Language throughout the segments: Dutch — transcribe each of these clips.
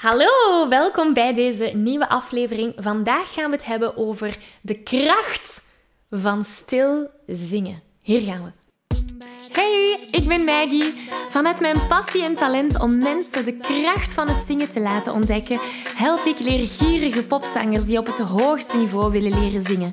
Hallo, welkom bij deze nieuwe aflevering. Vandaag gaan we het hebben over de kracht van stil zingen. Hier gaan we. Hey, ik ben Maggie. Vanuit mijn passie en talent om mensen de kracht van het zingen te laten ontdekken, help ik leergierige popzangers die op het hoogste niveau willen leren zingen.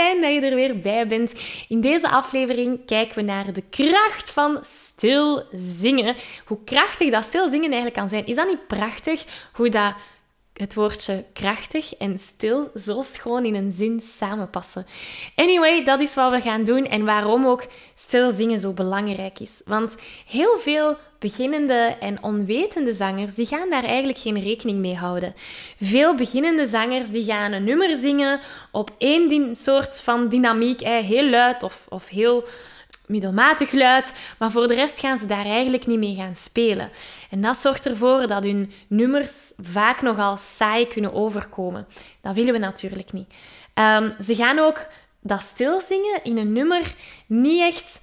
dat je er weer bij bent. In deze aflevering kijken we naar de kracht van stil zingen. Hoe krachtig dat stil zingen eigenlijk kan zijn. Is dat niet prachtig? Hoe dat het woordje krachtig en stil zo schoon in een zin samenpassen. Anyway, dat is wat we gaan doen en waarom ook stil zingen zo belangrijk is. Want heel veel beginnende en onwetende zangers, die gaan daar eigenlijk geen rekening mee houden. Veel beginnende zangers die gaan een nummer zingen op één soort van dynamiek, heel luid of, of heel middelmatig luid, maar voor de rest gaan ze daar eigenlijk niet mee gaan spelen. En dat zorgt ervoor dat hun nummers vaak nogal saai kunnen overkomen. Dat willen we natuurlijk niet. Ehm, ze gaan ook dat stilzingen in een nummer niet echt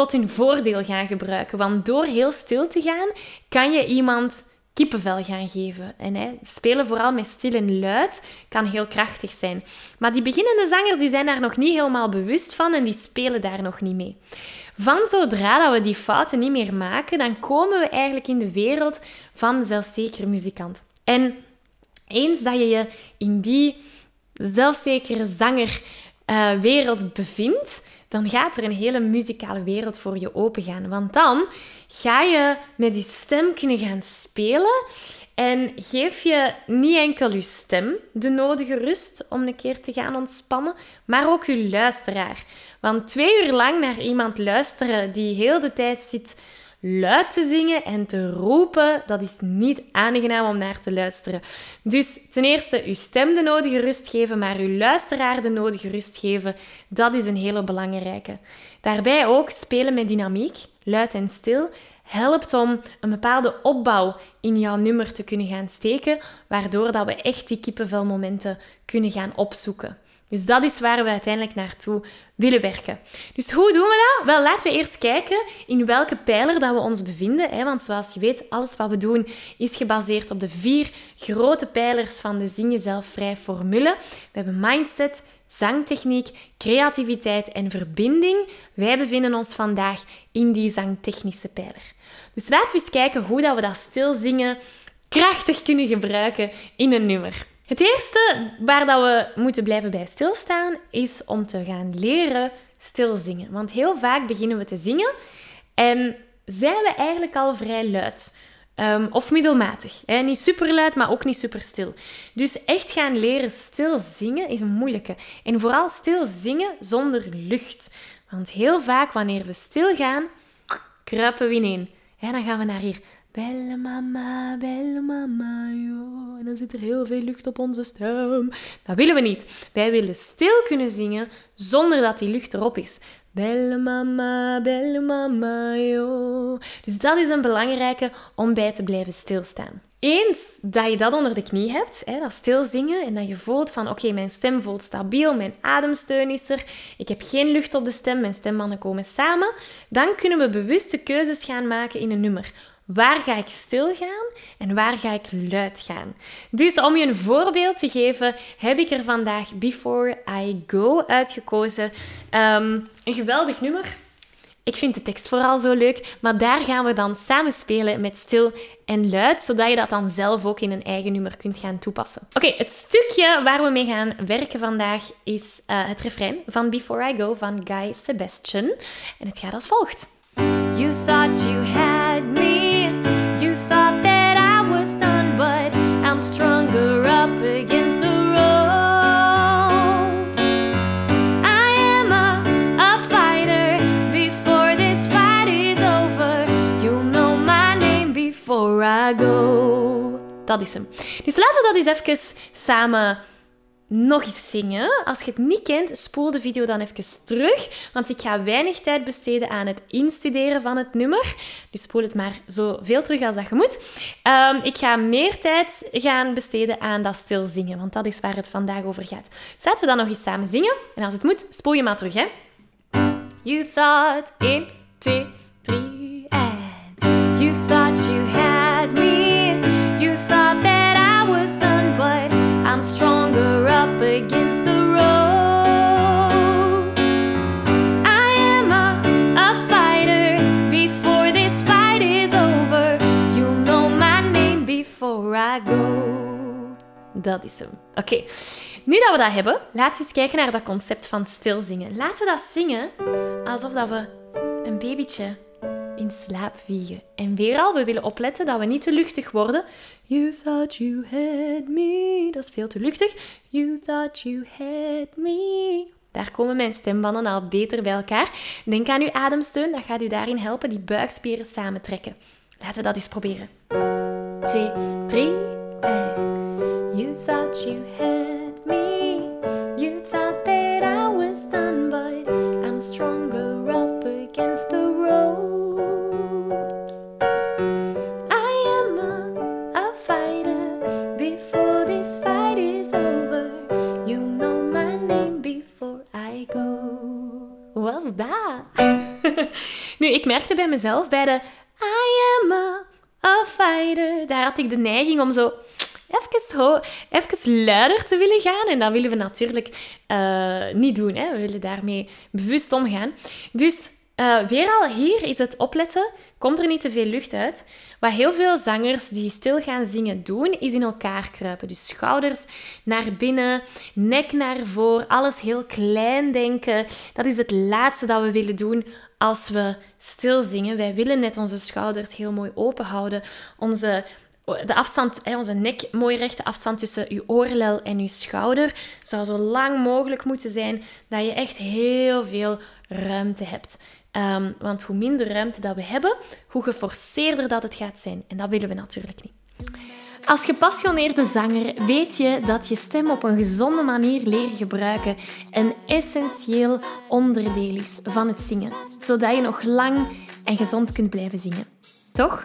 tot hun voordeel gaan gebruiken. Want door heel stil te gaan, kan je iemand kippenvel gaan geven. En hè, spelen vooral met stil en luid kan heel krachtig zijn. Maar die beginnende zangers die zijn daar nog niet helemaal bewust van en die spelen daar nog niet mee. Van zodra dat we die fouten niet meer maken, dan komen we eigenlijk in de wereld van zelfzekere muzikant. En eens dat je je in die zelfzekere zangerwereld uh, bevindt, dan gaat er een hele muzikale wereld voor je opengaan. Want dan ga je met je stem kunnen gaan spelen en geef je niet enkel je stem de nodige rust om een keer te gaan ontspannen, maar ook je luisteraar. Want twee uur lang naar iemand luisteren die heel de tijd zit luid te zingen en te roepen, dat is niet aangenaam om naar te luisteren. Dus ten eerste uw stem de nodige rust geven, maar uw luisteraar de nodige rust geven, dat is een hele belangrijke. Daarbij ook spelen met dynamiek, luid en stil, helpt om een bepaalde opbouw in jouw nummer te kunnen gaan steken, waardoor dat we echt die kippenvelmomenten kunnen gaan opzoeken. Dus dat is waar we uiteindelijk naartoe willen werken. Dus hoe doen we dat? Wel, laten we eerst kijken in welke pijler dat we ons bevinden. Hè? Want zoals je weet, alles wat we doen is gebaseerd op de vier grote pijlers van de Zing Jezelf Vrij formule. We hebben mindset, zangtechniek, creativiteit en verbinding. Wij bevinden ons vandaag in die zangtechnische pijler. Dus laten we eens kijken hoe dat we dat stilzingen krachtig kunnen gebruiken in een nummer. Het eerste waar dat we moeten blijven bij stilstaan is om te gaan leren stilzingen. Want heel vaak beginnen we te zingen en zijn we eigenlijk al vrij luid. Um, of middelmatig. Hè? Niet super luid, maar ook niet super stil. Dus echt gaan leren stil zingen is een moeilijke. En vooral stil zingen zonder lucht. Want heel vaak wanneer we stil gaan, kruipen we ineen. Ja, dan gaan we naar hier Belle mama, belle mama, yo. En dan zit er heel veel lucht op onze stem. Dat willen we niet. Wij willen stil kunnen zingen zonder dat die lucht erop is. Belle mama, belle mama, yo. Dus dat is een belangrijke om bij te blijven stilstaan. Eens dat je dat onder de knie hebt, hè, dat stilzingen, en dat je voelt van oké, mijn stem voelt stabiel, mijn ademsteun is er, ik heb geen lucht op de stem, mijn stembanden komen samen, dan kunnen we bewuste keuzes gaan maken in een nummer. Waar ga ik stil gaan en waar ga ik luid gaan? Dus om je een voorbeeld te geven, heb ik er vandaag Before I Go uitgekozen. Um, een geweldig nummer. Ik vind de tekst vooral zo leuk, maar daar gaan we dan samen spelen met stil en luid, zodat je dat dan zelf ook in een eigen nummer kunt gaan toepassen. Oké, het stukje waar we mee gaan werken vandaag is uh, het refrein van Before I Go van Guy Sebastian. En het gaat als volgt. You thought you had before I go. Dat is hem. Dus laten we dat eens even samen nog eens zingen. Als je het niet kent, spoel de video dan even terug, want ik ga weinig tijd besteden aan het instuderen van het nummer. Dus spoel het maar zoveel terug als dat je moet. Um, ik ga meer tijd gaan besteden aan dat stil zingen, want dat is waar het vandaag over gaat. Dus laten we dan nog eens samen zingen. En als het moet, spoel je maar terug, hè. You thought in, two, three, and you thought you had against the ropes. I am a, fighter before this fight is over. You'll know my name before I go. Dat is hem. Oké, nu dat we dat hebben, laten we eens kijken naar dat concept van stilzingen. Laten we dat zingen alsof dat we een babytje in slaap wiegen. En weer al, we willen opletten dat we niet te luchtig worden. You thought you had me. Dat is veel te luchtig. You thought you had me. Daar komen mijn stembanden al beter bij elkaar. Denk aan uw ademsteun, dat gaat u daarin helpen die buikspieren samentrekken. Laten we dat eens proberen. Twee, drie, en... You thought you had me. Merkte bij mezelf bij de I am a, fighter. Daar had ik de neiging om zo even, ho even luider te willen gaan. En dat willen we natuurlijk uh, niet doen. Hè? We willen daarmee bewust omgaan. Dus uh, weer al hier is het opletten. Komt er niet te veel lucht uit. Wat heel veel zangers die stil gaan zingen doen, is in elkaar kruipen. Dus schouders naar binnen, nek naar voren, alles heel klein denken. Dat is het laatste dat we willen doen als we stil zingen. Wij willen net onze schouders heel mooi open houden. Onze de afstand, onze nek, mooi rechte afstand tussen je oorlel en je schouder zou zo lang mogelijk moeten zijn dat je echt heel veel ruimte hebt. Um, want hoe minder ruimte dat we hebben, hoe geforceerder dat het gaat zijn. En dat willen we natuurlijk niet. Als gepassioneerde zanger weet je dat je stem op een gezonde manier leren gebruiken een essentieel onderdeel is van het zingen, zodat je nog lang en gezond kunt blijven zingen. Toch?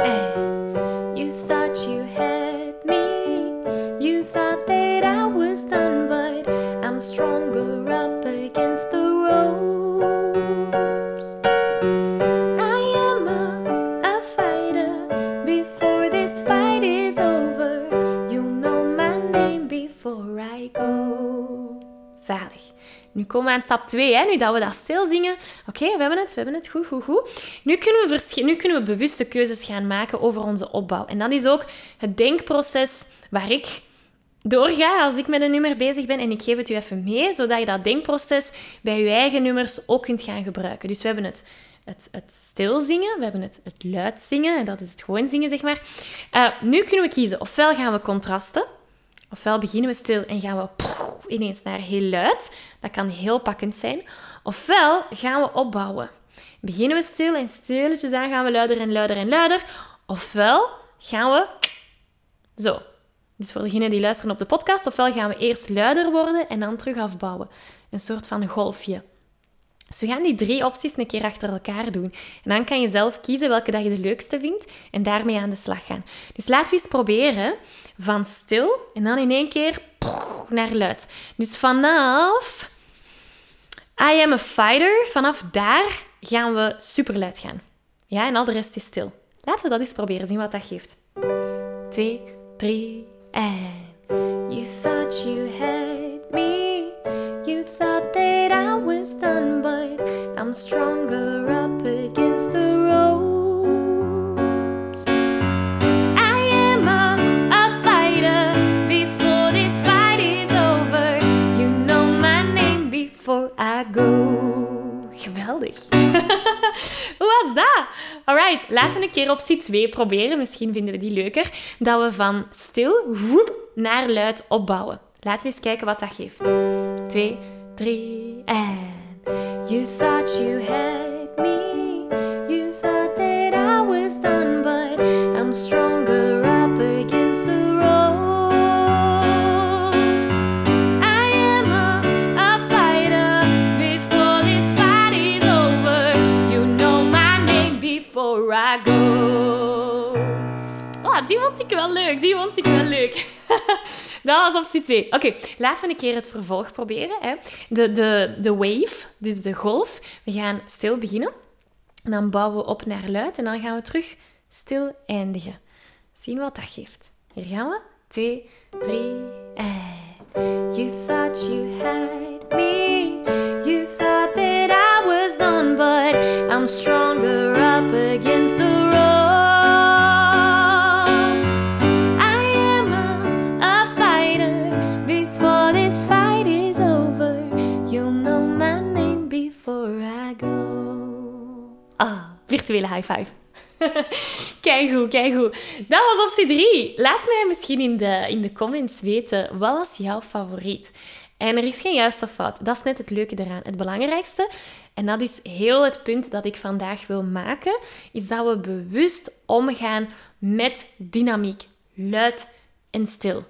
You thought you had me. You thought that I was done, but I'm stronger komen we aan stap 2, hè? nu dat we dat stil zingen. Oké, we hebben het, we hebben het, goed, goed, goed. Nu kunnen, we nu kunnen we bewuste keuzes gaan maken over onze opbouw. En dat is ook het denkproces waar ik doorga als ik met een nummer bezig ben. En ik geef het u even mee, zodat je dat denkproces bij je eigen nummers ook kunt gaan gebruiken. Dus we hebben het het, het stil zingen, we hebben het, het luid zingen, en dat is het gewoon zingen, zeg maar. Uh, nu kunnen we kiezen, ofwel gaan we contrasten, ofwel beginnen we stil en gaan we ineens naar heel luid. Dat kan heel pakkend zijn. Ofwel gaan we opbouwen. Beginnen we stil en stilletjes aan gaan we luider en luider en luider. Ofwel gaan we zo. Dus voor degenen die luisteren op de podcast, ofwel gaan we eerst luider worden en dan terug afbouwen. Een soort van golfje. Dus we gaan die drie opties een keer achter elkaar doen. En dan kan je zelf kiezen welke dat je de leukste vindt en daarmee aan de slag gaan. Dus laten we eens proberen van stil en dan in één keer naar luid. Dus vanaf I am a fighter, vanaf daar gaan we super luid gaan. Ja, en al de rest is stil. Laten we dat eens proberen, zien wat dat geeft. Twee, drie en... You thought you had me, Done, but I'm stronger up against the. I am a, fighter before this fight is over. You know my name before I go. Geweldig. Hoe was dat? Alright, laten we een keer optie 2 proberen. Misschien vinden we die leuker. Dat we van stil naar luid opbouwen. Laten we eens kijken wat dat geeft. 2, 3 and You thought you had me. You thought that I was done, but I'm stronger up against the ropes. I am a, a fighter before this fight is over. You know my name before I go. Oh, die vond ik wel leuk. Die vond ik wel leuk. Dat was optie 2. Oké, laten we een keer het vervolg proberen. Hè. De, de, de wave, dus de golf. We gaan stil beginnen. En dan bouwen we op naar luid. En dan gaan we terug stil eindigen. Zien wat dat geeft. Hier gaan we. 2, 3 en... You thought you had virtuele high five. kijk goed, kijk goed. Dat was optie 3. Laat mij misschien in de, in de comments weten, wat was jouw favoriet? En er is geen juiste fout. Dat is net het leuke eraan. Het belangrijkste, en dat is heel het punt dat ik vandaag wil maken, is dat we bewust omgaan met dynamiek. Luid en stil.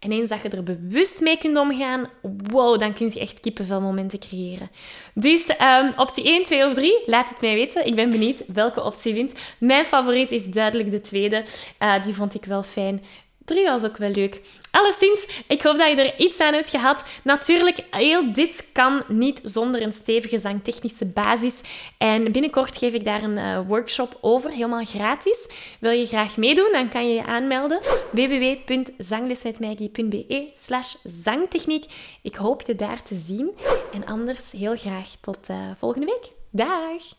En eens dat je er bewust mee kunt omgaan, wow, dan kun je echt kippenvel momenten creëren. Dus um, optie 1, 2 of 3, laat het mij weten. Ik ben benieuwd welke optie wint. Mijn favoriet is duidelijk de tweede. Uh, die vond ik wel fijn. 3 was ook wel leuk. Alleszins, ik hoop dat je er iets aan hebt gehad. Natuurlijk, heel dit kan niet zonder een stevige zangtechnische basis. En binnenkort geef ik daar een uh, workshop over, helemaal gratis. Wil je graag meedoen, dan kan je je aanmelden. www.zanglesmetmaggie.be slash zangtechniek. Ik hoop je daar te zien. En anders heel graag tot uh, volgende week. Dag!